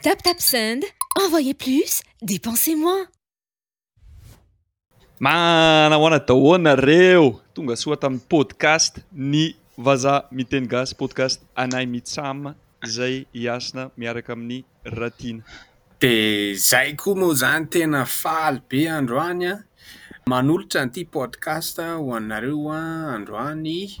Tap tap send, envoyez plus, depensez moins. Manahoana daholo nareo tonga soa tamin'ny podcast ny vazaha miteny gasy podcast anay mitsam izay iasina miaraka amin'ny ratiana de zay koa moa zany tena faly be androany an manolotra an'ity podcast ho anareo an androany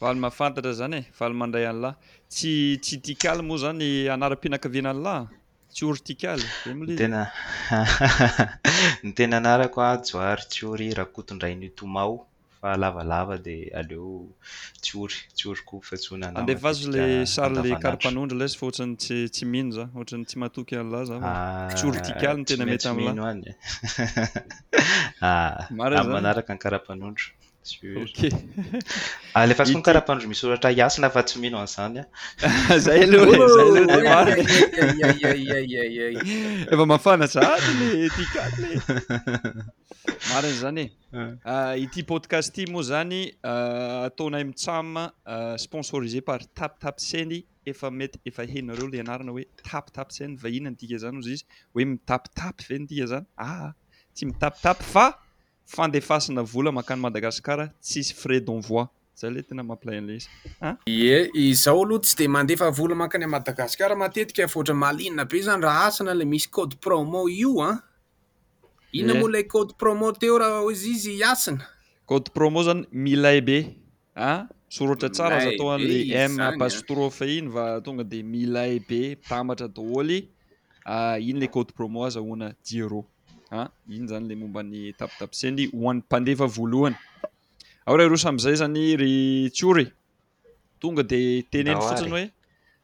Valy mahafantatra izany e! Valy mandray an'lah! Tsy tsy tikaly moa izany anaram-pianakaviana an'lah? Tsy ory tikaly? Zay moa le izy. Tena ny tena anarako a Johary Tsiory Rakotondrainio Tomao fa lavalava de aleo Tsiory Tsiory koa fa tsoina anao Andefaso le matetika sary le andavanandro. karipanondro lesy fa ohatrany tsy tsy mino za, ohatrany tsy matoky an'lah za fa Ah, Tsiory tikaly no tsy tena mety maintsy amin'lah. mino any. Ah, Marina amin'ny zany. manaraka ny karapanondro. Ok. Alefasiko ny karapanondro misy soratra Yasina fa tsy mino an'izany an. Zay aloha e, zay aloha dia marina. Efa mafana sahady le etiquette le. Marina izany e. Ity podcast ity moa zany ataonay mitsam sponsorisé par Tap Tap Seni efa mety efa henonareo le anarana hoe Tap Tap Seni vahiny ny dika zany ozizy hoe mitapitapy ve ny dika zany aa tsy mitapitapy fa fandefasana vola makany Madagascar tsisy frais d'envoi zay le tena mampilay anle izy a. Ie, izaho aloha tsy dia mandefa vola mankany à Madagascar matetika fa ohatran'ny mahaliana be zany raha asana ilay misy code promo io an! Inona moa ilay code promo teo raha izy izy hasina? Code promo zany milay be A, soratra tsara aza atao an'le M apastrophe iny va tonga de milay be mitambatra daholo a, iny le code promo aza hoana Jero a, iny zany le momba ny tape tape send ho an'ny mpandefa voalohany. Ao ry Rosa amin'izay zany ry Tsiory, tonga de teneno fotsiny hoe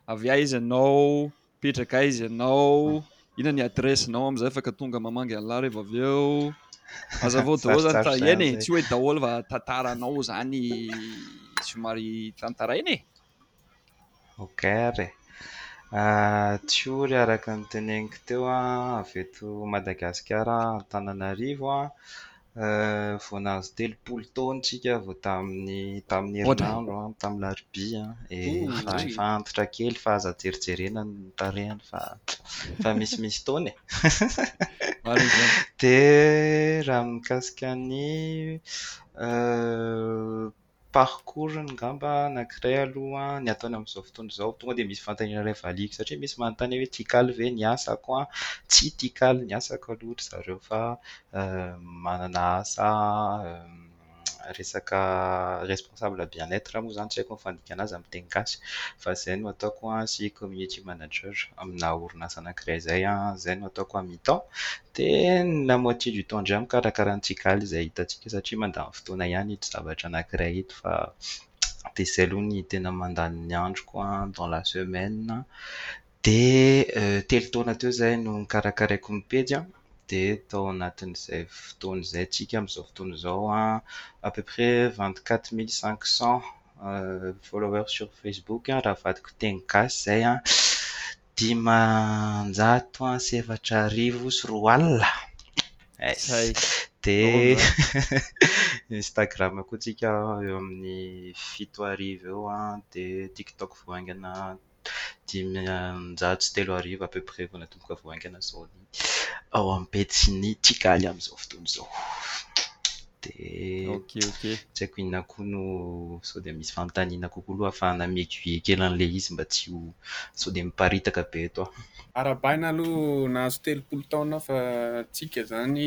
avy aiza ianao, Mipetraka aiza ianao? Inona ny adresse nao amin'izay afaka tonga mamangy an'lah reva avy eo? Hazavao daholo zany fa eny e, tsy hoe daholo fa tantaranao zany somary tantaraina e. Ok ary e. Tsiory araka ny teneniko teo an, avy eto Madagasikara Antananarivo an, Vao nahazo telopolo taona isika vao tamin'ny tamin'ny herinandro, tamin'ny larobia. Efa efa antitra kely fa aza jerijerena ny tarehiny fa fa misimisy taona e. Dia raha mikasika ny parcours ngamba anankiray aloha ny ataony amin'izao fotoana izao, tonga dia misy fanontaniana iray valiako satria misy manontany hoe Tikalo ve ny asako an? Tsy Tikalo ny asako aloha ry zareo fa manana asa resaka responsable bien être moa izany tsy haiko ny fandikana azy amin'ny teny gasy fa izay no ataoko sy community manager amina orinasa anankiray izay, izay no ataoko à mi-temps. Dia ny la moitié du temps indray mikarakara ny tsigaly izay hitantsika satria mandany fotoana ihany ito zavatra anankiray ito fa dia izay aloha ny tena mandany ny androko an, dans la semaine. Dia telo taona teo izay no nikarakaraiko ny pejy an, dia tao anatin'izay fotoana izay tsika amin'izao fotoana izao an, à peu près vingt quatre mille cinq cents followers sur Facebook raha avadiko teny gasy izay an, Dimanjato ans efatra arivo sy roa alina es dia instagram koa tsika eo amin'ny fito arivo eo an dia tiktok vao haingana dimanjato sy telo arivo à peu près vao natomboka vao haingana zao ao amin'ny pejin'ny Kigali amin'izao fotoana izao. Dia tsy haiko inona koa no sao dia misy fanontaniana kokoa aloha ahafahana mi-aiguiller kely an'ilay izy mba tsy ho sao dia miparitaka be eto aho. Arahabaina aloha nahazo telopolo taona fa tsika izany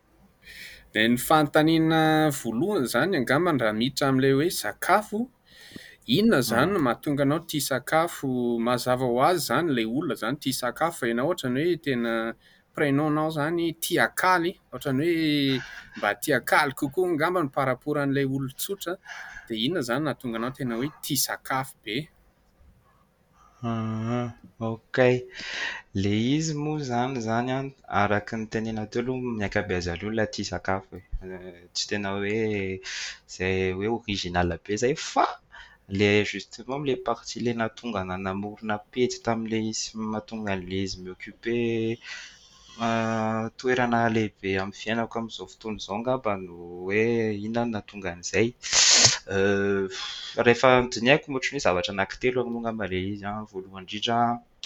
Dia ny fanontaniana voalohany izany angambany raha miditra amin'ilay hoe sakafo, inona izany no mahatonga anao tia sakafo? Mazava ho azy izany ilay olona izany tia sakafo fa ianao ohatran'ny hoe tena prénom-nao izany Tiakaly, ohatran'ny hoe mba Tiakaly kokoa angambany par rapport an'ilay olon-tsotra, dia inona izany no nahatonga anao tena hoe tia sakafo be? Hum ok, le izy moa izany izany an, araka ny tenenao teo aloha ny ankabeazan'olona aloha tia sakafo e, tsy tena hoe izay hoe original be izay fa le justement le partie le nahatonga anah namorona pejy tamin'ilay izy sy mahatonga an'ilay izy mi-occuper Toerana lehibe amin'ny fiainako amin'izao fotoana izao angamba no hoe inona no nahatonga an'izay. Rehefa nodinihako ohatry ny hoe zavatra anankitelo aloha angamba ilay izy an, voalohany indrindra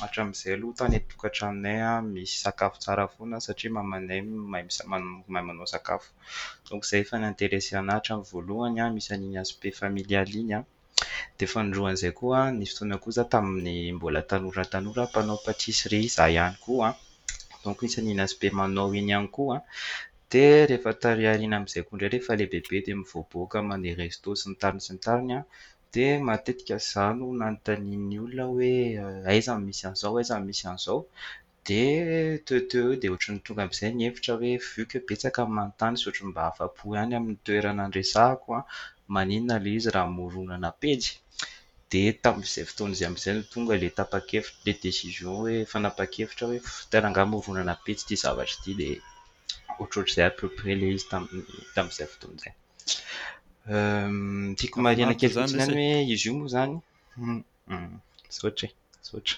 hatramin'izay aloha tany an-tokantranonay misy sakafo tsara foana satria mamanay mahay manao sakafo, donc izay efa ni-interesser anah hatramin'ny voalohany, misy an'iny aspect familial iny an. Dia fanindroan'izay koa nisy fotoana koa izaho tamin'ny mbola tanora tanora mpanao patisserie izaho ihany koa donc isan'ny iny aspect manao iny ihany koa dia rehefa tary aoriana amin'izay koa indray rehefa lehibebe dia mivoaboaka mandeha resto sy ny tariny sy ny tariny aho dia matetika izaho no nanontanian'ny olona hoe aiza no misy an'izao aiza no misy an'izao Dia teo teo eo dia ohatran'ny tonga amin'izay ny hevitra hoe vu que betsaka ny manontany sy ohatran'ny mba afa-po ihany amin'ny toerana niresahako an, maninona ilay izy raha moronana pejy? Dia tamin'izay fotoana izay amin'izay no tonga ilay tapa-kevitra, ilay décision hoe fanapa-kevitra hoe tena angaha moronana pejy ity zavatra ity dia ohatrohatr'izay à peu près ilay izy tamin'ny tamin'izay fotoana izay. Tiako marihina kely fotsiny ihany hoe izy io moa izany. Misaotra e, misaotra.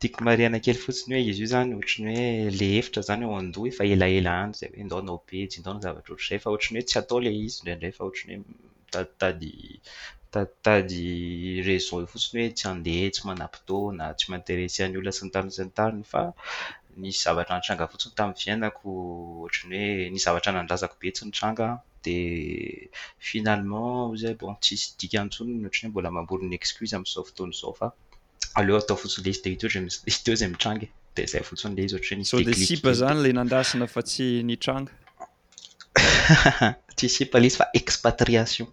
Tiako marihana kely fotsiny hoe izy io izany ohatran'ny hoe ilay efitra izany ao an-doha efa elaela any izay hoe ndao hanao pejy, ndao hanao zavatra ohatr'izay fa ohatran'ny hoe tsy atao ilay izy indraindray fa ohatran'ny hoe mitaditady mitaditady raison eo fotsiny hoe tsy handeha, tsy manam-potoana, tsy m-interesser ny olona sy ny tariny sy ny tariny fa Nisy zavatra nitranga fotsiny tamin'ny fiainako ohatran'ny hoe nisy zavatra nanandrazako be tsy nitranga dia finalement hoy zay bon tsisy dikany intsony ny ohatran'ny hoe mbola mamboly ny excuse amin'izao fotoana izao fa aleo atao fotsiny ilay izy dia hita eo izay hita eo izay mitranga e. Dia izay fotsiny ilay izy ohatran'ny hoe nisy Sao dia déclic sipa kely izany dia ilay nandrasana fa tsy nitranga? Tsy sipa ilay izy fa expatriation.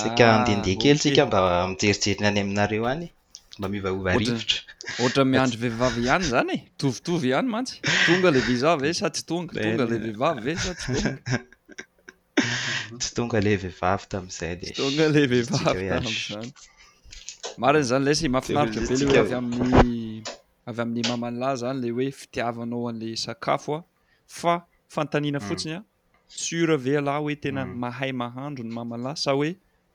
Saika Ah, handehandeha kely ok. tsika mba mijerijery ny any aminareo any e. Mba miovaova rivotra. Ohatra miandry vehivavy ihany zany e. Tovitovy ihany mantsy. Tonga le visa ve sa tsy tonga? Tonga le vehivavy ve sa tsy tonga? Tsy tonga le vehivavy tamin'izay de. Tsy tonga le vehivavy tamin'izany. Marina zany lesy mafinaritra be le hoe avy amin'ny avy amin'ny maman'lahy zany le hoe fitiavanao an'le sakafo a fa fanontaniana fotsiny a. Sûr ve ialahy hoe tena mahay mahandro ny mamalà sa hoe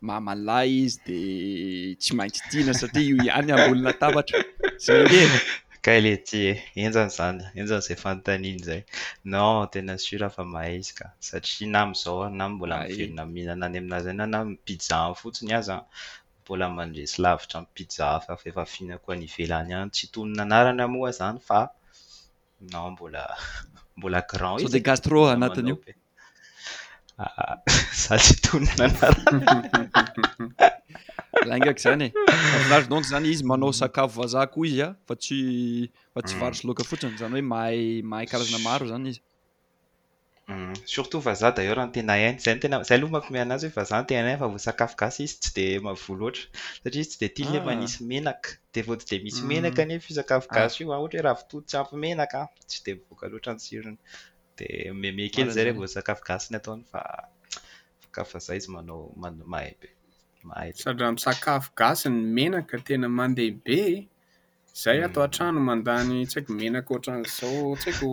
mamalà izy dia tsy maintsy tiana satria io ihany ambony latabatra? Zay ange e! Kay le ty e! Enjana zany, enjana zay fanontaniana zay. Non, tena sûr fa mahay izy ka! Satria na amizao ary na mbola miverina mihinana any aminazy any na ny pizza any fotsiny aza an! mbola mandresy lavitra ny pizza hafa efa fihinako any ivelany any, tsy tonon'anarana moa zany fa. Non mbola mbola grand izy. Sao dia gastro anatiny io. Za tsy tony nanaraka. Lainga k'izany e. Avinarz donc zany izy manao sakafo vazaha koa izy a, fa tsy fa tsy vary sy loaka fotsiny, zany hoe mahay mahay karazana maro zany izy. Surtout vazaha d'ailleurs no tena hainy, zay no tena, zay aloha mampime anazy hoe vazaha no tena hainy fa vao sakafo gasy izy tsy de mavoa loatra, satria izy tsy de tia le ah. manisy menaka, de vao tsy de misy mm. menaka nefa io sakafo ah. gasy io, ah, ohatra hoe ravitoto tsy ampy menaka ah, tsy de mivoaka loatra ny tsirony, de meme kely zay revo sakafo gasy ny ataony fa ka vazaha izy manao manao mahay be, mahay be. Sadra amin'ny sakafo gasy ny menaka tena mandeha be, Zay ato an-trano mandany tsy haiko menaka ohatran'izao tsy haiko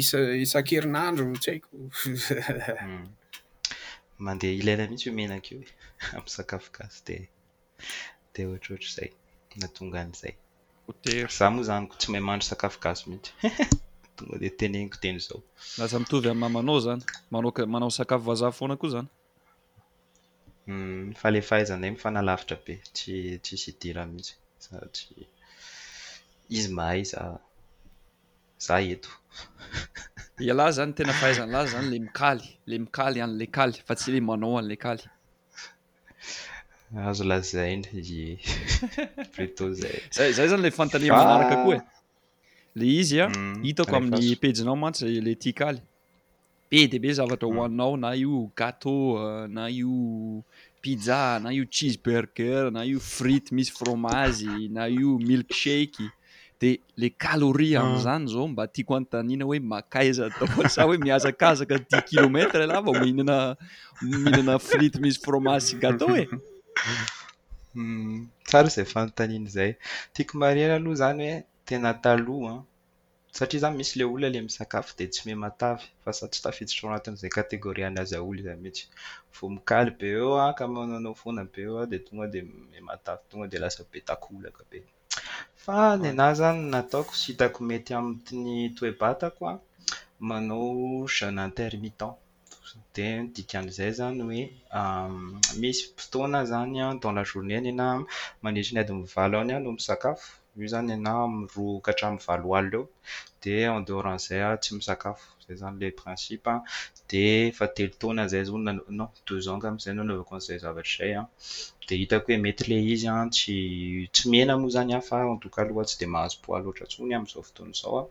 isa isan-kerinandro tsy haiko. Hmm. Mandeha ilaina mihitsy io menaka io e. Amin'ny sakafo gasy dia dia ohatrohatr'izay nahatonga an'izay. Potery. Za moa zany tsy mahay mahandro sakafo gasy mihitsy. Tonga dia teneniko teny izao. Lasa mitovy amin'ny mamanao zany. Manao manao sakafo vazaha foana koa zany. Humm fa le fahaizanay mifanalavitra be tsy tsisy hidirany mihitsy satry izy mahay za za eto. Ialahy zany tena fahaizany laza zany le mikaly le mikaly anle kaly fa tsy le manao anle kaly. Azo lazaina ie plutôt zay. Zay zay zany le fanontaniana manaraka koa e. Le izy a hitako amin'ny pejinao mantsy le tia kaly. Be dia be zavatra hohaninao na io gâteau, na io pizza, na io cheese burger, na io frite misy fromazy, na io milk shake. Dia le calorie amin'izany izao mba tiako anontaniana hoe makaiza daholo sa hoe mihazakazaka dix kilomètres ialahy vao mihinana mihinana frite misy fromazy sy gâteau e? Tsara izay fanontaniana izay. Tiako marihana aloha izany hoe tena taloha an, Satria izany misy ilay olona ilay misakafo dia tsy miha-matavy fa sady tsy tafiditra ao anatin'izay categorie-n'ny azy aholy izay mihitsy. Vao mikaly be eo an, ka manao foana be eo an, dia tonga dia miha-matavy, tonga dia lasa be takolaka be. Fa nenaha izany ny nataoko sy hitako mety amin' ny toe-batako an, manao jeune intermittent. Dia ny dikan'izay izany hoe misy fotoana izany dans la journée ny anà mandritry ny adiny valo eo ny ahy no misakafo, io izany ny anà amin'ny roa ka hatramin'ny valo alina eo, dia en dehors an'izay aho tsy misakafo, izay izany ilay principe an, dia efa telo taona izay izao no nanaovako non deux ans angamba izay no nanaovako an'izay zavatra izay an, dia hitako hoe mety ilay izy an, tsy tsy mihena moa izany aho fa en tout cas aloha tsy dia mahazo poids loatra intsony amin'izao fotoana izao aho,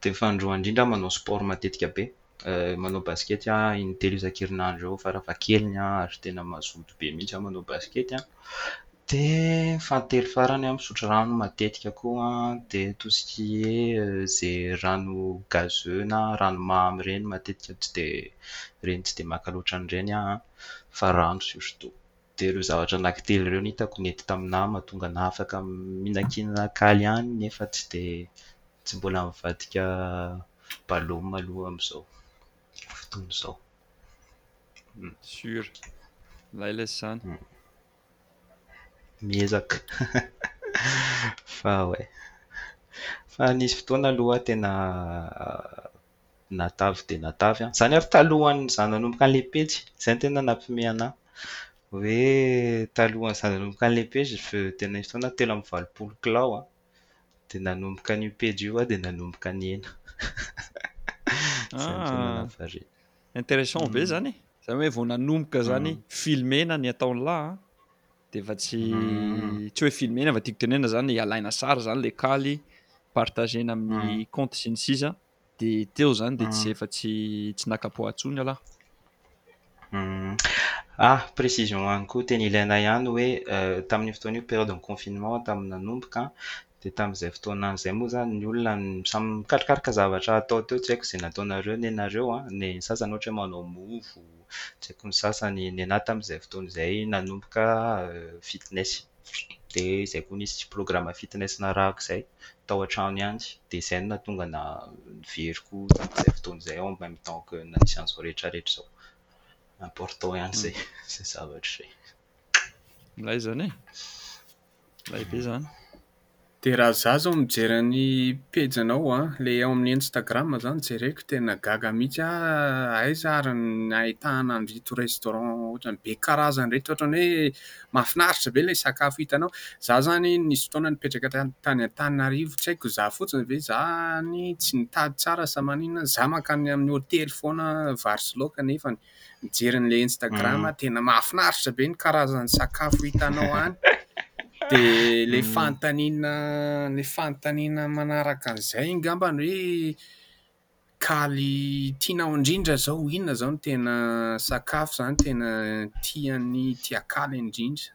dia ny faharoa indrindra aho manao sport matetika be. manao basikety aho in-telo isan-kerinandro eo fara fahakeliny an, ary tena mazoto be mihitsy aho manao basikety an, dia fahatelo farany an, misotro rano matetika koa an, dia tout ce qui est izay rano gazeux na rano mamy ireny matetika tsy dia ireny tsy dia maka loatra an'ireny aho an, fa rano surtout. dia ireo zavatra anaky telo ireo no hitako nety tamin'ny nama tonga nahafaka mihinankinana kaly ihany nefa tsy dia tsy mbola nivadika ballon aloha amin'izao fotoana izao. Sur. Milay lesy izany. Miezaka. Fa ouais. Fa nisy fotoana aloha tena natavy dia natavy an. Izany ary talohan'izaho nanomboka an'ilay pejy, izay no tena nampiomehy anà. Hoe talohan'izaho nanomboka an'ilay pejy, dia nisy fotoana aho telo amby valopolo kilao an, dia nanomboka an'io pejy io aho dia nanomboka nihena. Izay no tena nahavariana. Intéressant be izany e! Izany hoe vao nanomboka izany filmer-na ny ataon'lah an, dia efa tsy tsy hoe filmena fa tiako tenena zany alaina sary zany le kaly partagena amin'ny mm. compte sy ny sisa dia teo zany dia tsy mm. efa tsy tsy nakapoaha tsony alaha mm. ah précision ihany koa teny ilaina ihany hoe euh, tamin'io fotoana io période ny confinement tamin'ny nanomboka dia tamin'izay fotoana izay moa zany ny olona samy mikarokarka zavatra atao teo tsy haiko izay nataonareo nenareo a ah, ny sasany ohatra hoe manao movo tsy haiko ny sasany, nenahy tamin'izay fotoana izay nanomboka fitness, dia izay koa nisy programa fitness narahako izay tao an-trano ihany, dia izay no nahatonga ny niveriko tamin'izay fotoana izay en même temps que nisy an'izao rehetra rehetra izao, important ihany izay zavatra izay. Milay izany e! Milay be zany. De raha za zao mijery an'i pejy anao a, le ao amin'ny Instagram zany jereko tena gaga mihitsy ah, aiza ary ny ahitana an'ireto restaurant ohatrany be karazany ireto, ohatrany hoe mahafinaritra be ilay sakafo hitanao, za zany nisy fotoana nipetraka tany tany Antananarivo, tsy haiko za fotsiny ve zany tsy nitady tsara sa maninona, za mankany amin'ny hotely foana vary sy laoka nefany. mijery an'ilay Instagram aho, tena mahafinaritra be ny karazan'ny sakafo hitanao any. Dia ilay fanontaniana, ilay fanontaniana manaraka an'izay angamba ny hoe kaly tianao indrindra izao inona izao no tena sakafo izany tena tian'ny tia kaly indrindra?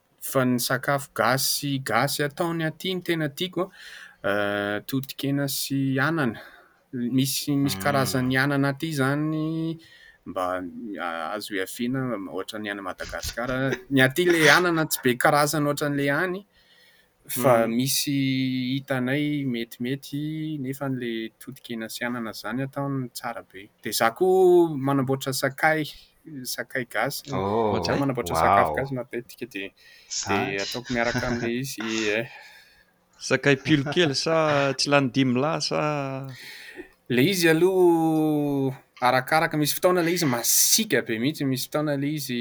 fa ny sakafo gasy gasy ataony aty no tena tiako an, totokena sy anana, misy misy karazan'ny anana aty zany mba azo ihaviana ohatran'ny any Madagasikara, ny aty le anana tsy be karazany ohatran'le any Fa misy hitanay metimety nefa anle totokena sy anana zany ataony tsara be. De za ko manamboatra sakay, sakay gasy, za manamboatra sakafo gasy matetika de ataoko miaraka amle izy eh. Sakay pilo kely sa tsy lany dimy lahy sa. Ilay izy aloha arakaraka, misy fotoana ilay izy masiaka be mihitsy, misy fotoana ilay izy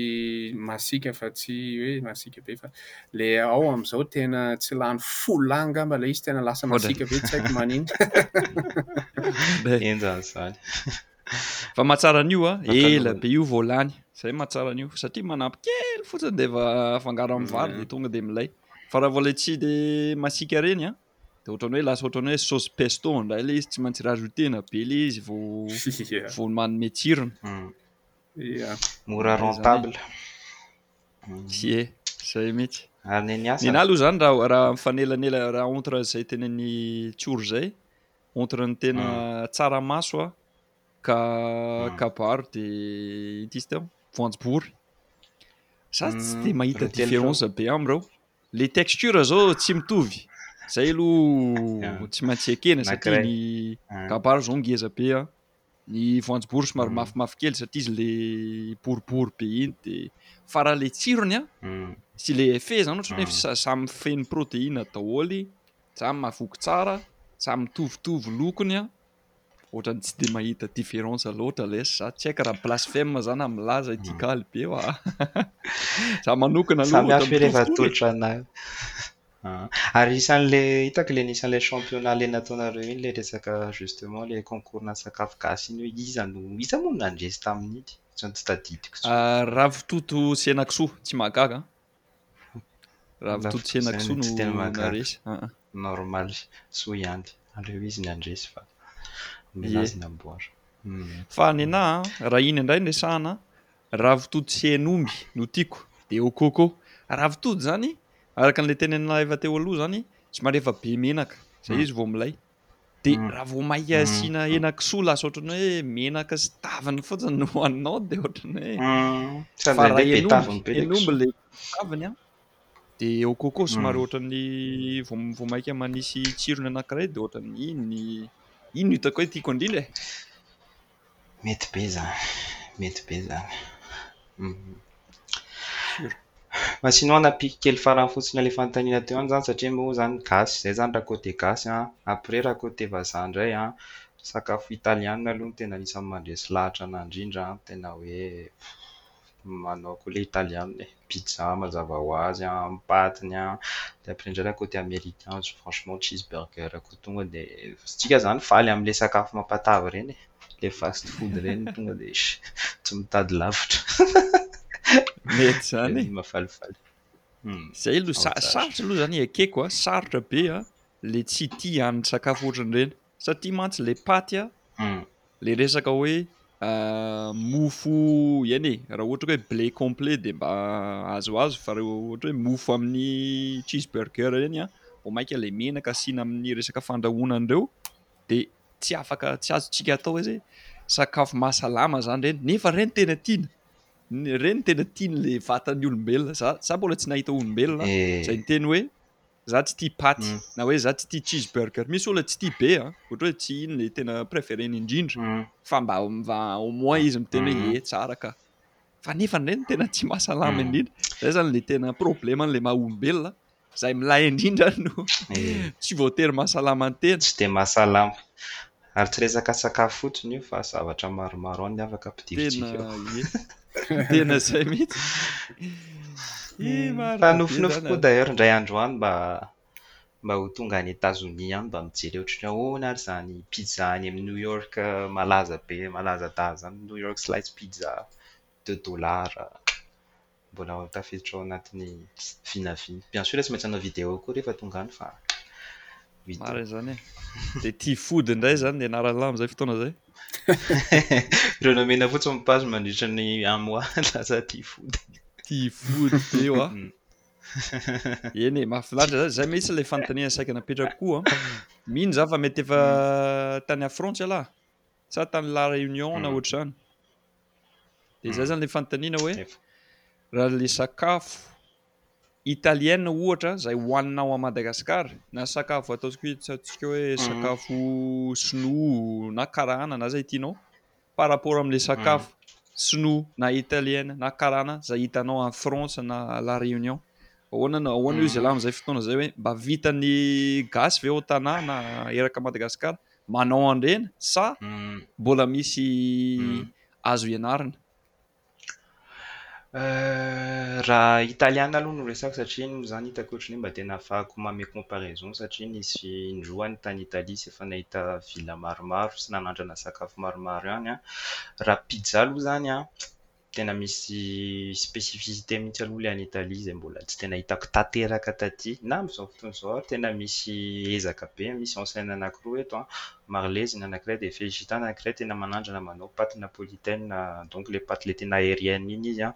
masiaka fa tsy hoe masiaka be fa ilay ao amin'izao tena tsy lany folo lahy angamba ilay izy tena lasa masiaka be tsy haiko maninona. Henjana izany. Fa mahatsara an'io a, ela be io vao lany. Izay mahatsara an'io satria manampy kely fotsiny dia efa afangaro amin'ny vary dia tonga dia milay. Fa raha vao ilay tsy dia masiaka ireny a, dia ohatran'ny hoe lasa ohatran'ny hoe sauce pesto indray ilay izy, tsy maintsy rajoutena be ilay izy vao yeah. vao manome tsirony. Mm. Yeah. Mora rentable. Ie, mm. zay mihitsy. Ary ny niasa. Ny nalo zany raha raha mifanelanela raha entre izay tenen'ny tsoro zay, entre ny tena mm. tsara maso a ka mm. kabaro de ity teo voanjobory. Sa tsy mm. de mahita différence be amreo? Le texture zao tsy mitovy. Zay aloha tsy maintsy ekena satria ny kabaro zao ngeza be an. Ny voanjobory somary mafimafy kely satria izy le boribory be iny de fa raha le tsirony an sy le effet zany ohatrany hoe samy feno proteina daholy, zany mahavoky tsara, samy mitovitovy lokony an, Ohatrany tsy dia mahita différence loatra les za tsy haiko raha blasphème za na milaza ity galy be wa za manokana aloha samy hafa ilay vato-dranahy ary isan'ilay hitako ilay isan'ilay championnat ilay nataonareo iny ilay resaka justement ilay concours na sakafo gasy iny hoe iza no iza moa no nandresy tamin'ity ohatrany tsy tadidiko raha vototo sy henakisoa tsy mahagaga Ravitoto sy henakisoa no naresy aa. Normal soa ihany aleo izy ny handresy fa omena azy ny amboara. Fa nenah a, raha iny indray no resahana ravitoto sy hen'omby no tiako dia au coco. Ravitoto izany araka an'ilay tenenin'ilay efa teo aloha izany somary efa be menaka izay izy vao milay. Dia mm. raha vao maika mm. asiana mm. hena kisoa lasa ohatran'ny hoe menaka sy taviny fotsiny no hohaninao dia ohatran'ny hoe mm. fa raha enombo le taviny an dia eo koko somary mm. ohatran'ny vao maika manisy tsirony anankiray dia ohatran'ny iny iny hitako hoe tiako indrindra e Mety be izany, mety be izany. Fa sinon nampiako kely farany fotsiny ilay fanontaniana teo ihany izany satria moa izany gasy izay izany raha côté gasy an, après raha côté vazaha indray an, sakafo italiana aloha no tena anisan'ny mandresy lahatra anah indrindra an, tena hoe. manao akoho le italiana e, pizza mazava ho azy an, paty ny an, de après ndray la cote americain zao franchement cheese burger akoho tonga de tsika zany faly amle sakafo mampatavy reny e, le fast food reny tonga de tsy mitady lavitra mety zany e, mafalifaly zay lo, sarotra aloha zany ekeko a, sarotra be a le tsy tia hanina sakafo ohatran'ireny. Satria mantsy le paty a, le resaka hoe mofo eny e, raha ohatra ka hoe blé complet dia mba azoazo fa raha ohatra hoe mofo amin'ny cheese burger ireny a, vao mainka ilay menaka asiana amin'ny resaka fandrahoana an'ireo dia tsy afaka, tsy azontsika atao hoe izay sakafo mahasalama izany ireny, nefa ireny tena tiana, ireny tena tian'ilay vatan'ny olombelona, za za mbola tsy nahita olombelona izay niteny hoe. Za tsy tia paty na hoe za tsy tia cheese burger. Misy olona tsy tia be a, ohatra hoe tsy iny le tena préféré-ny indrindra fa mba mba au moins izy miteny hoe ye tsara ka. Fa nefa indray ny tena tsy mahasalama indrindra. Zay zany le tena problème an'le maha olombelona, zay milay indrindra no tsy voatery mahasalama ny tena. Tsy de mahasalama. Ary tsy resaka sakafo fotsiny io fa zavatra maromaro ao ny afaka ampidirintsika eo. Tena ie. Tena izay mihitsy. Fa nofinofy koa d'ailleurs indray andro any mba mba ho tonga any Etazonia any mba mijery ohatry ny ahoana ary izany pizza any amin'ny New York malaza be malaza daza any New York slice pizza deux dollars. mbola ao tafiditra ao anatin'ny vinavina. Bien sûr tsy maintsy hanao vidéo koa rehefa tonga any fa oui. Marina izany e. Dia tia food indray izany dia anaran'ny lahy amin'izay fotoana izay. Ireo nomena fotsiny ny page mandritra ny un mois lasa tia food. Tia food be wa. Mm. Eny e, mahafinaritra zany. Izay mihitsy ilay fanontaniana saika napetrako koa. Mino za fa mety efa mm. tany Afrantsa lahy. Sa tany La Réunion na mm. ohatr'izany. Dia izay izany ilay fanontaniana hoe raha ilay sakafo italienne ohatra izay hohanina ao Madagascar na sakafo ataontsika hoe mhm. sakafo sinoa na karana na izay tianao par rapport amin'ilay mhm. sakafo sinoa na italienne na karana izay hitanao en France na la réunion ahoana na ahoana io izay mhm. lamin'izay fotoana izay hoe mba vitan'ny gasy ve ao Tana na eraka Madagascar Manao an'ireny sa mbola misy azo ianarana? Raha italiana aloha no resako satria moa izany hitako ohatry ny hoe mba tena ahafahako manome comparaison satria nisy indroa aho tany Italia izay efa nahita villa maromaro sy nanandrana sakafo maromaro ihany an! Raha pizza aloha izany an! Tena misy spécificité mihitsy aloha ilay any Italie izay mbola tsy tena hitako tanteraka taty na amin'izao fotoana izao ary tena misy ezaka be, misy enseigne anankiroa eto an, Marley's ny anankiray dia Felicita ny anankiray, tena manandrana manao pâte napolitaine donc ilay pâte ilay tena aérienne iny izy an,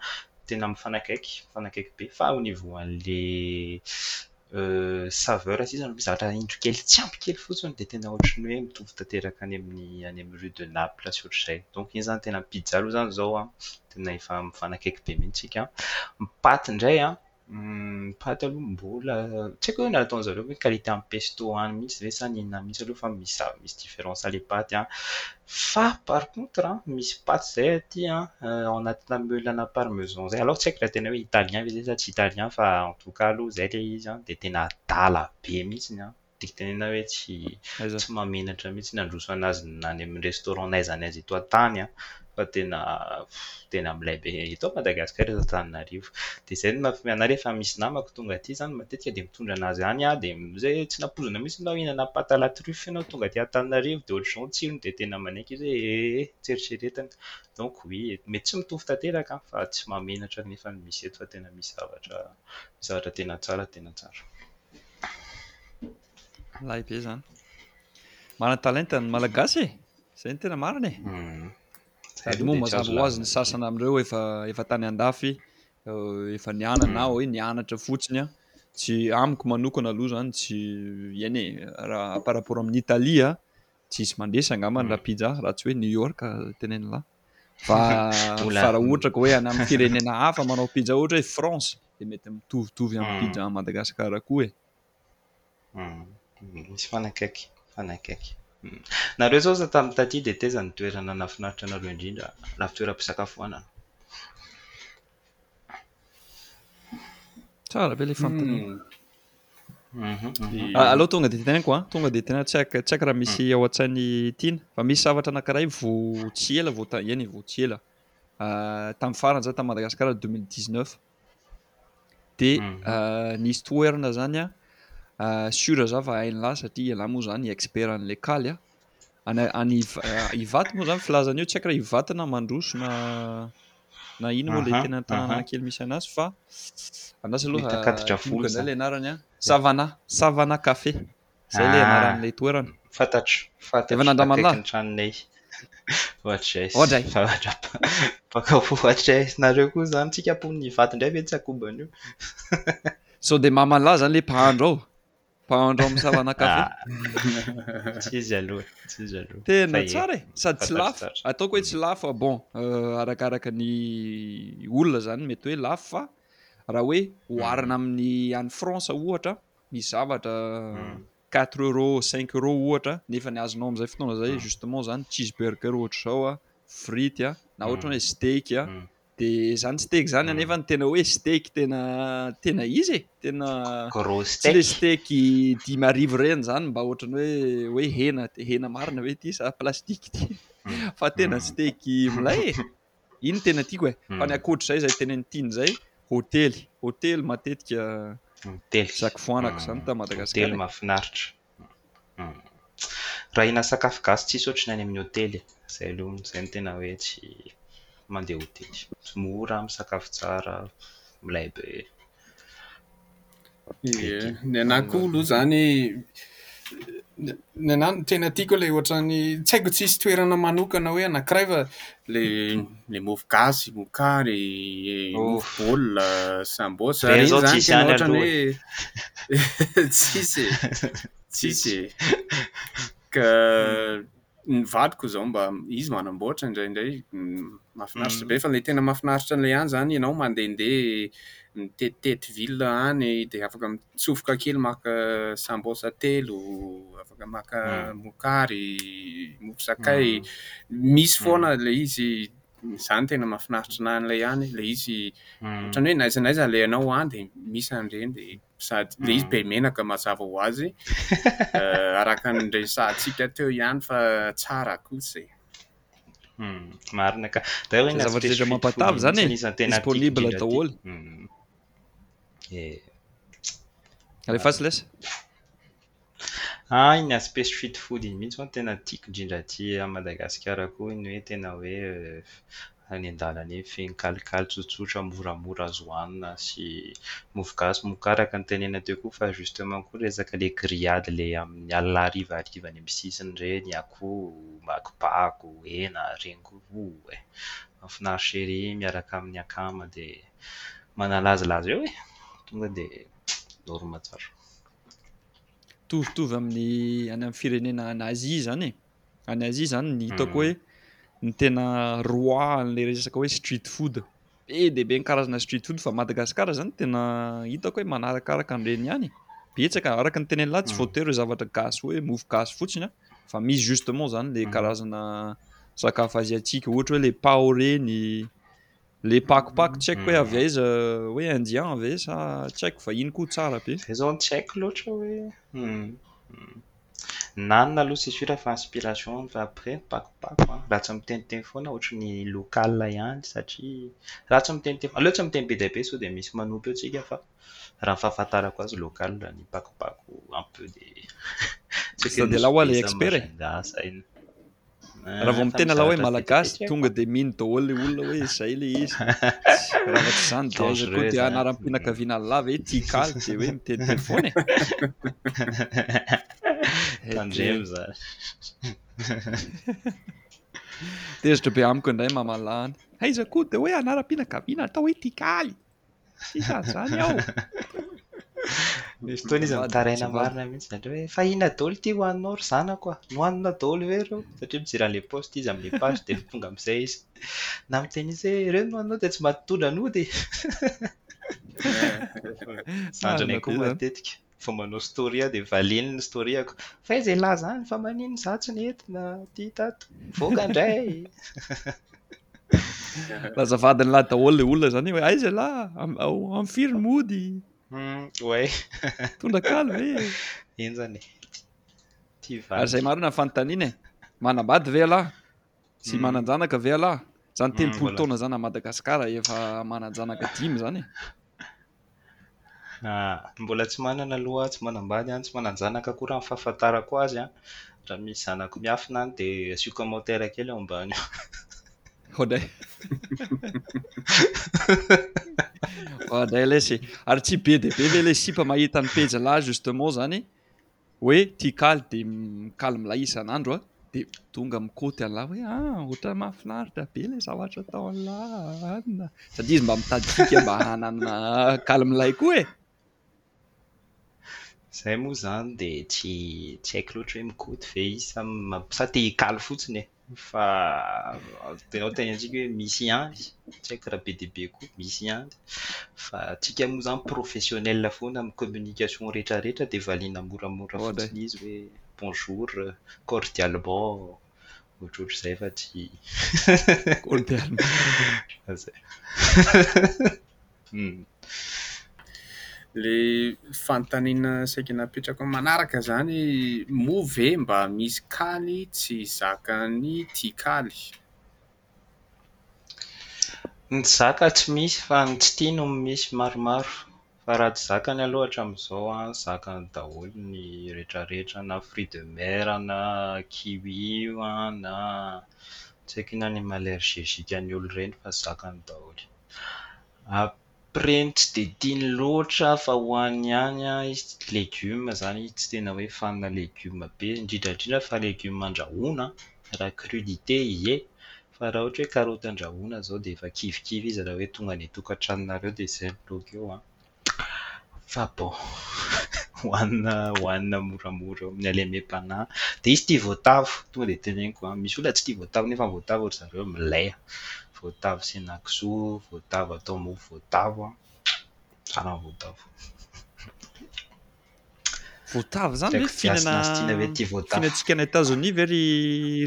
tena mifanakaiky, mifanakaiky be fa au niveau an'ilay saveur sisa no mizatra indro kely tsy ampy kely fotsiny dia tena ohatran'ny hoe mitovy tanteraka any amin'ny any amin'ny rue de Naples sy ohatr'izay donc iny zany tena pizza aloha zany zao an tena efa mifanakaiky be mihitsy tsika an, ny paty indray an, ny paty aloha mbola tsy haiko hoe nataon'ny zareo hoe qualité an'ny pesto any mihitsy ve sa ny inona mihitsy aloha fa misy zava- misy différence ilay paty an, Fa par contre an, misy paty izay aty an, ao anatina meule na parmesan izay, alors tsy haiko raha tena hoe italien ve izay sa tsy italien fa en tout cas aloha izay ilay izy an, dia tena adala be mihitsiny an, tiako tenenina hoe tsy tsy mahamenatra mihitsy ny handroso an'azy na any amin'ny restaurant n'aiza n'aiza eto an-tany an, fa tena. teny amin'ilay be eto Madagasikara eto Antananarivo dia izay no mahafinaritra anay rehefa misy namako tonga aty izany matetika dia mitondra an'azy any aho dia izay tsy nampoizina mihintsy ianao hihinana pâte à la truffe ianao tonga aty Antananarivo dia ohatr'izao ny tsirony dia tena manaiky izy hoe ee tsy eritreretina donc oui mety tsy mitovy tanteraka fa tsy mahamenatra nefa ny misy eto fa tena misy zavatra misy zavatra tena tsara tena tsara. Milay be izany. Manan-talenta ny Malagasy e! Izay no tena marina e! Sady moa mazava ho azy ny sasany amin'ireo efa efa tany andafy, efa nianana na hoe nianatra fotsiny a. Tsy amiko manokana aloha zany tsy eny e, raha par rapport amin'i Italia tsisy mandresy angamba ny rapija raha tsy hoe New York tenenina fa fa raha ohatra ka hoe any amin'ny firenena hafa manao pizza ohatra hoe France dia mety mitovitovy amin'ny pizza Madagasikara koa e. Misy fanakaiky, fanakaiky. Nareo zao za tam taty de taiza ny toerana nafinaritra anareo indrindra ra toeram-pisakafoanana? Tsara be le fanontaniana. Aleo tonga de teneniko a, tonga de teneniko tsy haiko tsy haiko raha misy ao an-tsain'i Tina fa misy zavatra anankiray vo tsy ela vo ta- eny vo tsy ela tamin'ny farany za ta Madagasikara deux mille dix neuf de nisy toerana zany a sur za fa hainy lahy satria ialahy moa zany expert an'le kaly a any any ivato moa zany filazana io tsy haiko raha ivato na mandroso na na ino moa le tena tanàna kely misy anazy fa anasa aloha le anarany a savana savana café Zay le anaran'ilay toerana. Fantatro, fantatro. Efa nandraman'la? Akaikin'ny tranonay. Ohatr'izay. Ohatr'izay. Zavatra mpaka apo ohatr'izay. Nareo koa zany tsika apo ny vato indray ve tsy akombany io. Sao dia maman'la zany le mpahandro ao? Mpahandro ao amin'ny savana café. Tsy izy aloha, tsy izy aloha. Tena tsara e, sady tsy lafo. Ataoko hoe tsy lafo fa bon, arakaraka ny olona zany mety hoe lafo fa raha hoe oharina amin'ny any France ohatra, misy zavatra quatre euros cinq euros ohatra nefa ny azonao amin'izay fotoana izay justement izany cheese burger ohatra izao a frity a na ohatra hoe steak a de izany steak izany anefa ny tena hoe steak tena tena izy e tena gros tsy le steak steak dimy arivo ireny izany mba ohatran'ny hoe hoe hena de hena marina hoe ity sa plastique ity fa tena steak milay e Iny no tena tiako e. Fa ny ankoatr'izay izay tena ny tiany izay, hotely. Hotely matetika isaky foanako izany tany Madagasikara. Hotely mahafinaritra. Raha hihinana sakafo gasy tsisy ohatry ny any amin'ny hotely. Izay aloha no izay no tena hoe tsy mandeha hotely. Mora, misakafo tsara, milay be. Ye, ny anah koa aloha izany, ny anah no tena tiako ilay ohatran'ny, tsy haiko tsisy toerana manokana hoe anankiray fa ilay ilay mofo gasy, mokary, mofo baolina, sambôsa, Be ireny zao izany tsisy tena any ohatran'ny aloha hoe tsisy e, tsisy e, ka. ny vadiko izao mba izy manamboatra indraindray mahafinaritra be fa ilay tena mahafinaritra an'ilay any izany ianao mandehandeha mitetitety ville any dia afaka mitsofoka kely maka sambosa telo afaka maka mokary mofo sakay misy foana ilay izy izany tena mahafinaritra na an'ilay any ilay izy ohatran'ny hoe na aiza na aiza alehanao any dia misy an'ireny dia sady ilay izy be menaka mazava ho azy araka ny niresahantsika teo ihany fa tsara kosa e. Hmm, marina ka. D'ailleurs iny zavatra rehetra mampatavy zany e, disponible daholo. Hmm. Eh. Allez, fasse laisse. Hay ny aspect street food iny mihitsy zao tena tiako indrindra aty Madagasikara koa iny hoe tena hoe any an-dalana eny feno kalikaly tsotsotra moramora azo hanina sy mofo gasy moa ka araka ny tenenina teo koa fa justement koa resaka le grillade le amin'ny alina harivariva any amin'ny sisiny ireny akoho, makopako, hena ireny koa oh eh! mahafinaritra ery miaraka amin'ny akama dia manalazilazy eo eh! tonga dia norme tsara. mitovitovy amin'ny any amin'ny firenena any Azia izany e. Any Azia izany ny hitako hoe ny tena roi an'ilay resaka hoe street food. Be dia be ny karazana street food fa Madagasikara izany tena hitako hoe manarakaraka an'ireny ihany e. Betsaka araka ny tenen'ny lahy tsy voatery hoe zavatra gasy hoe mofo gasy fotsiny an. Fa misy justement izany ilay karazana sakafo aziatika ohatra hoe ilay pao ireny. Le pakopako tsy haiko hoe avy aiza hoe indian ve sa tsy haiko vahiny koa tsara be. Zay zao no tsy haiko loatra hoe Nana aloha c'est sûr fa inspiration ny après ny pakopako an! Raha tsy miteniteny foana ohatry ny local ihany satria raha tsy miteniteny aleo tsy miteny be dia be sao dia misy manompo eo tsika fa raha ny fahafantarako azy local ny pakopako un peu dia tsy haiko hoe nosy be sa mba zay gasy sa inona. Ah, raha vao mitena laoy malagasy tonga dia mino daholo ilay olona hoe izay ilay izy raha tsy izany dia aiza koa dia anaram-pinakaviana lava hoe tikaly dia hoe miteny teny foana e tandremo zany tezitra be amiko indray mamalany aiza koa dia hoe anaram-pinakaviana atao hoe tikaly Sisa an'izany aho. Misy fotoana izy mitaraina marina mihitsy izany hoe fa inona daholo ity hohaninao ry zanako a, nohanina daholo ve ireo? Satria mijery an'ilay post izy amin'ilay page dia efa tonga amin'izay izy. Na miteny izy hoe ireo no nohaninao dia tsy mba nitondra nody e. Zandrinay koa matetika. vao manao story aho dia valiny ny story-ako, fa aiza hilaza any fa maninona izaho tsy nentina aty tato, mivoaka indray e! Lasa vadin'lah daholo ilay olona izany hoe aiza ialahy, amin'ny firy ny mody? Oay! Tondrakalo ve? Enjana e! Ary izay marina ny fanontaniana e! Manambady ve ialahy? Tsy hmm. manan-janaka ve alah? Zany hmm, telopolo taona zany a Madagasikara efa manan-janaka dimy zany e. Ah, mbola tsy manana aloha, tsy manambady, tsy manan-janaka akory amin'ny fahafantarako azy a. Raha misy zanako miafina any dia asio commentaire kely ao ambany. Hodray. Hodray lesy. Ary tsy be dia be ve ilay sipa mahita ny pejy lahy justement zany? hoe tia kaly dia mikaly milay isan'andro a, dia tonga mikaoty an'lah hoe a! ohatran'ny mahafinaritra be ilay zavatra ataon'lah an! satria izy mba mitady kick mba hanana kaly milay koa e! Izay moa izany dia tsy tsy haiko loatra hoe mikaoty ve izy sa sa te hikaly fotsiny e! Fa tenao teny antsika hoe misy ihany, tsy haiko raha be dia be koa, misy ihany. Fa antsika moa izany professionnel foana amin'ny communication rehetrarehetra dia valiana moramora fotsiny izy hoe bonjour, cordialement, ohatrohatr'izay fa tsy. Cordialement. Ilay fanontaniana saika napetrako manaraka izany, moa ve mba misy kaly tsy zakan'ny tia-kaly? Ny zaka tsy misy fa ny tsy tia no misy maromaro fa raha tsy zakany aloha hatramin'izao an, zakany daholo ny rehetrarehetra na fruits de mer na kiwi io an na tsy haiko inona ny maha allergesique an'ny olona ireny fa zakany daholo. Après ny tsy dia tiany loatra fa hohaniny ihany legioma izany izy tsy tena hoe fan legioma be, indrindra indrindra fa legioma andrahoina raha crudité ie, fa raha ohatra hoe karaoty andrahoina izao dia efa kivikivy izy raha hoe tonga any an-tokantranonareo dia izay ny loaka eo an! Fa bon, hohanina hohanina moramora eo amin'ny halemem-panahy. Dia hisy tia voatavo, tonga dia teneniko an! Misy olona tsy tia voatavo nefa voatavo ry zareo milay an! Voatavo sy henakisoa, voatavo atao mofo voatavo an! Tsara ny voatavo. Voatavo izany ve fihinana fihinantsika any Etazonia ve ry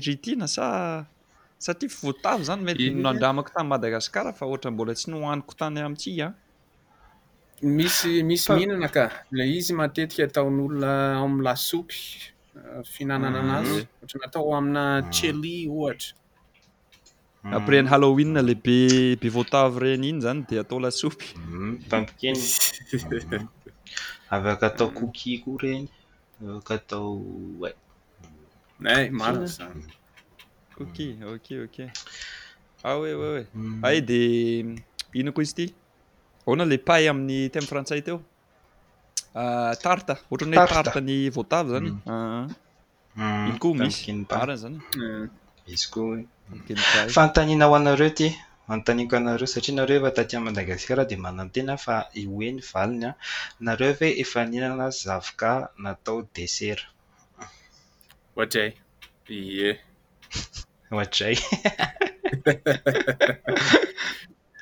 ry Tiana sa satria voatavo izany mety nandramako tany Madagasikara fa ohatra mbola tsy nohaniko tany amintsika an! Misy misy mihinana ka. Ilay izy matetika ataon'olona ao amin'ny lasopy fihinanana mhm. anazy. Ohatra natao amina mhm. chili ohatra. Mhm. Après ny Halloween le be be voatavo reny iny zany de atao lasopy. Pumpkin. Afaka atao cookie koa reny. Afaka atao ouais. Nay marina zany. Cookie, ok, ok. Ah ouais, ouais, ouais. Mm. Ay, de... Ino koa izy ity? Ahoana le pay amin'ny temy frantsay teo? Uh, tarte, ohatran'ny hoe tarte ny voatavo zany. Mm. Uh, mm. Ino koa misy? Marina zany. Mm. Izy koa hoe. Fanontaniana ho anareo ty. Antaniko anareo satria nareo efa taty Madagasikara dia manantena fa hoe ny valiny an. Nareo ve efa nihinana zavokà natao desera? Ohatray. Ie. Ohatray.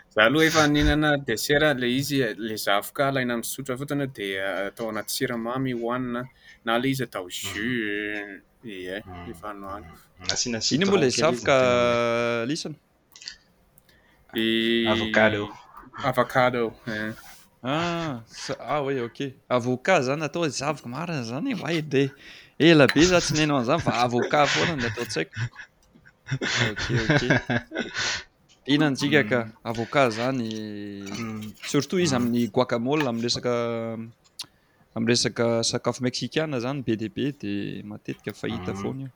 Za aloha efa ninana desera le izy le zavoka alaina misotra fotsiny de atao anaty siramamy hoanina na le izy atao jus ie efa nohaniko. Asiana citron. Iny moa le zavoka lisana. Et... Avocado. Avocado. Hein. Ah, ah oui, ok. Avocat zany atao zavoka marina zany e. Why de ela be za tsy neno an'zany fa avocat foana ny atao tsaiko. Ok, ok. Ina ny jika ka mm. avocat zany mm. surtout izy mm. amin'ny guacamole amin'ny resaka amin'ny resaka sakafo meksikana zany be dia be dia matetika fahita foana io.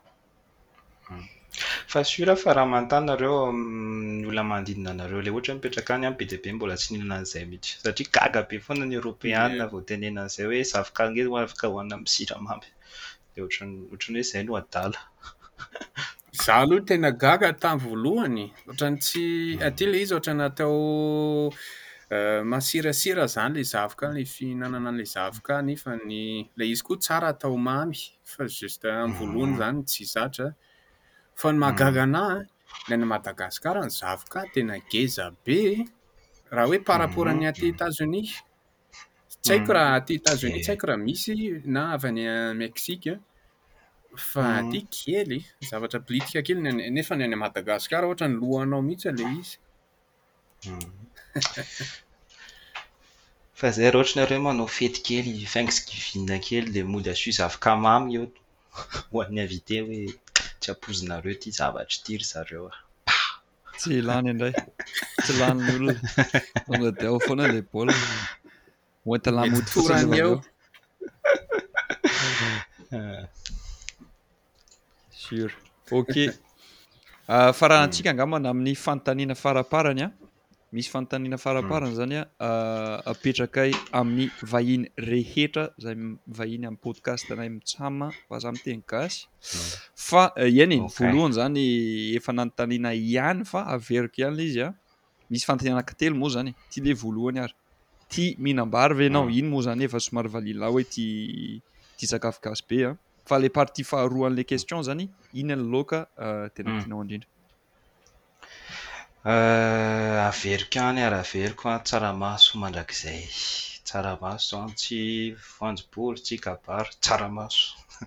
Fa sur aho fa raha manontany nareo amin'ny olona manodidina anareo le ohatra hoe mipetraka any be dia be mbola tsy nihinana an'izay mihitsy satria gaga be foana ny eropeana vao tenena an'izay hoe zavoka ange no afaka hohanina amin'ny siramamy de ohatran'ny ohatran'ny hoe zay no adala za aloha tena gaga tamin'ny voalohany ohatran'ny tsy aty le izy ohatran'ny atao euh, masirasira zany le zavoka le fihinanana le zavoka nefa ny le izy koa tsara atao mamy fa juste amin'ny voalohany izany tsy zatra, fa ny mahagaga anà an, ny any Madagasikara ny zavoka tena ngeza be e, raha hoe par rapport ny aty Etazonia, tsy haiko raha aty Etazonia tsy haiko raha misy na avy any Mexique fa aty kely e, zavatra bitika kely ny any, nefa ny any Madagasikara ohatra ny lohanao mihitsy ilay izy. Fa zay raha ohatra nareo manao fety kely thanksgiving kely dia mody asio zavokà mamy eo ho an'ny invité hoe tsy ampoizinareo ity zavatra ity ry zareo a! Pah! Tsy lany indray, tsy lany ny olona. Tonga dia ao foana ilay baolina. Hoenta lamaody fotsiny ry zareo. Sur. Ok. Ah, faranantsika hmm. angamba amin'ny fanontaniana faraparany a. Ah. Misy fanontaniana faraparany hmm. zany a ah, apetrakay amin'ny vahiny rehetra zay vahiny amin'ny podcast anay mitsama vaza amin'ny teny gasy. Hmm. Fa eh, iany voalohany zany efa nanontaniana ihany fa averiko ihany izy a. misy fanontaniana telo moa zany e, ty le voalohany ary, ty mihinam-bary ve ianao, iny moa zany efa somary valian'lah hoe ty ty sakafo gasy be an, fa le partie faharoa an'le question zany inona le laoka tena tianao indrindra? Averiko any ary averiko an, tsaramaso mandrakizay, tsaramaso an, tsy voanjobory, tsy kabaro, tsaramaso.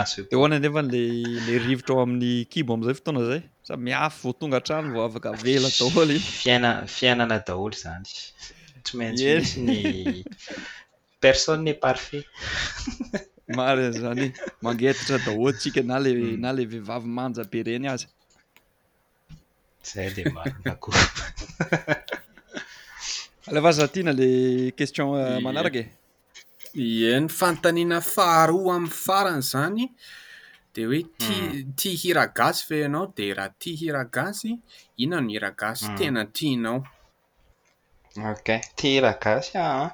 Aseo. Eo any anefa le le rivotra ao amin'ny kibo amin'izay fotoana izay. Sa miafy vao tonga hatrany vao afaka avela daholo iny. Fiaina fiainana daholo zany. Tsy maintsy Yes. misy ny personne n'est parfait. Marina izany. Mangetitra daholo tsika na le Mm. na le vehivavy manja be reny aza. Zay dia marina ko. Aleo vaza tiana le question euh, manaraka e. Eny fanontaniana faharoa amin'ny farany zany de hoe ti hmm. ti hira gasy ve ianao de raha ti hira gasy inona no hira gasy hmm. tena tianao? Ok, tia hira gasy aho an,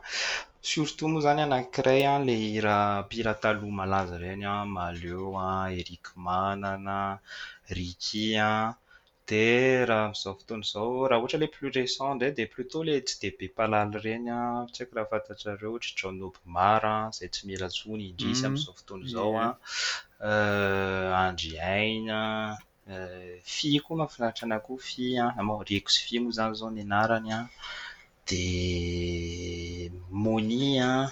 surtout moa izany anankiray an, ilay hira mpihira taloha malaza ireny an, Mahaleo an, Erick Manana, Ricky an, dia raha amin'izao fotoana izao, raha ohatra ilay plus récent indray dia plutot ilay tsy dia be mpahalaly ireny an, tsy haiko raha fantatrareo ohatra i John Obmar an, izay tsy mihira intsony indrisy amin'izao fotoana izao an, Andry Haina. Fy koa mahafinaritra anahy koa Fy an, na moa Reko sy Fy moa izany izao ny anarany an, dia Moni an,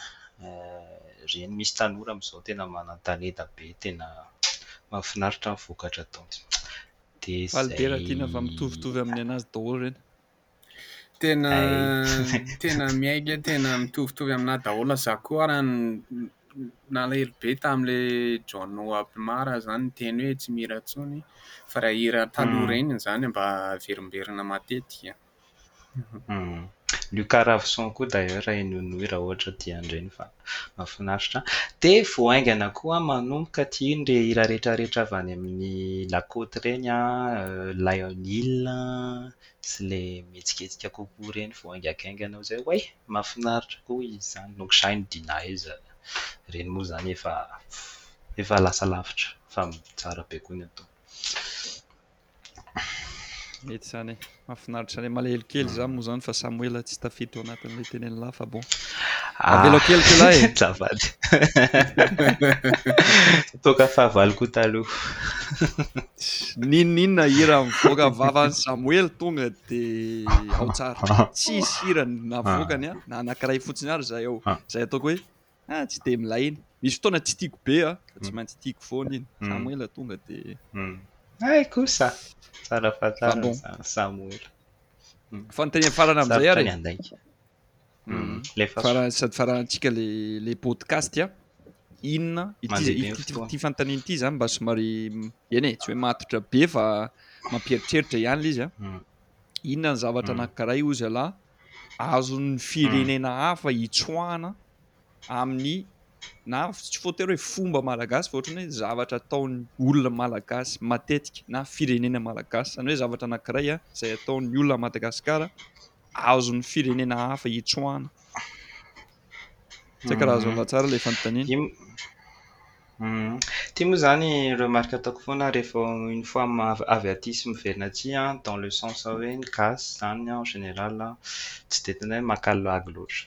ireny misy tanora amin'izao tena manan-talenta be, tena mahafinaritra ny vokatra ataony. Dia izay. Validera Dina fa mitovitovy amin'ny an'azy daholo ireny. Tena tena miaiga tena mitovitovy aminà daholo za koa raha nalahelo be tamle John Noah Mpimara zany teny hoe tsy mira tsony fa raha hira taloha hmm. regny zany mba verimberina matetika hmm. Luca Ravison koa d'ailleurs raha inonoy raha ohatra tiandreny fa mafinaritra de voaingana koa manomboka tiany re hira retraretra avy any amin'ny lakoty reny a euh, Lion Hill Tsy le mihetsiketsika kokoa ireny vao haingankaingana ao izay oay! Mahafinaritra koa izany! Donc zay no denies! Ireny moa izany efa efa lasa lavitra fa tsara be koa ny atao. Mety zany e! Mahafinaritra zany e! Malahelo kely za moa zany fa Samoela tsy tafiditra ao anatin'ilay tenenin'lah fa bon! Avelao kelikelahy e! Azafady. Toaka fahavaloko taloha. N'inon'inona hira mivoaka ny vavan'i Samoel tonga dia ao tsara. Tsisy hira navoakany aho na anankiray fotsiny ary izay ao izay ataoko hoe ah tsy dia milay iny. Misy fotoana tsy tiako be ah, fa tsy maintsy tiako foana iny. Samoel tonga dia. Hay kosa. Tsara fahatarana Samoel. Fa ny teny farany amin'izay ary. Mhm. Ilay faso. Fara- sady farahantsika le le podcast a inona ity Mandeha be ity- ity fotoana. ity fanontaniana ity zany mba somary m- eny e tsy hoe matotra be fa mampieritreritra ihany le izy a Mm. inona ny zavatra Mm. anankiray hoy zalahy azon'ny firenena hafa hitsoahana amin'ny na f- tsy voatery hoe fomba malagasy fa ohatrany hoe zavatra ataon'ny olona malagasy matetika na firenena malagasy zany hoe zavatra anankiray a izay ataon'ny olona à madagasikara azon'ny firenena hafa hitroana. Tsy haiko raha azonao tsara ilay fanontaniana. Io mm, ity moa izany remarque ataoko foana rehefa une fois ma- avy avy aty sy miverina aty an, dans le sens hoe ny gasy izany en général an, tsy dia tena hoe makalagy loatra.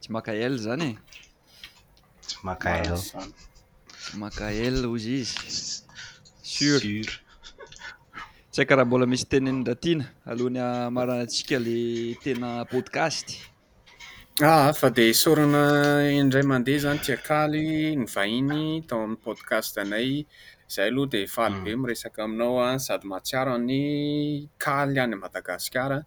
Tsy maka L zany e. Tsy maka L. Tsy maka L hozy izy. Sûr. Sûr. Tsy haiko raha mbola misy tenenin Ratiana alohan'ny hamaranantsika le tena podcast. Ah, fa dia esorina indray mandeha zany tsy akaly ny vahiny tao amin'ny podcast anay. Zay aloha dia faly be miresaka aminao an, sady mahatsiaro an'i Kaly any Madagasikara.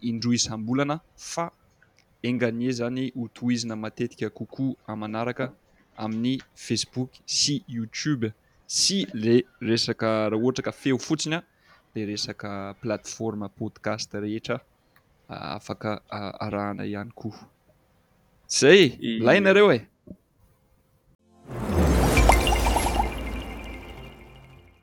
indroa isam-bolana fa enga anie izany ho tohizina matetika kokoa aman'araka amin'ny Facebook sy YouTube sy ilay resaka raha ohatra ka feo fotsiny an! ilay resaka plateforme podcast rehetra afaka arahana ihany koa. Izay e! Milay nareo e!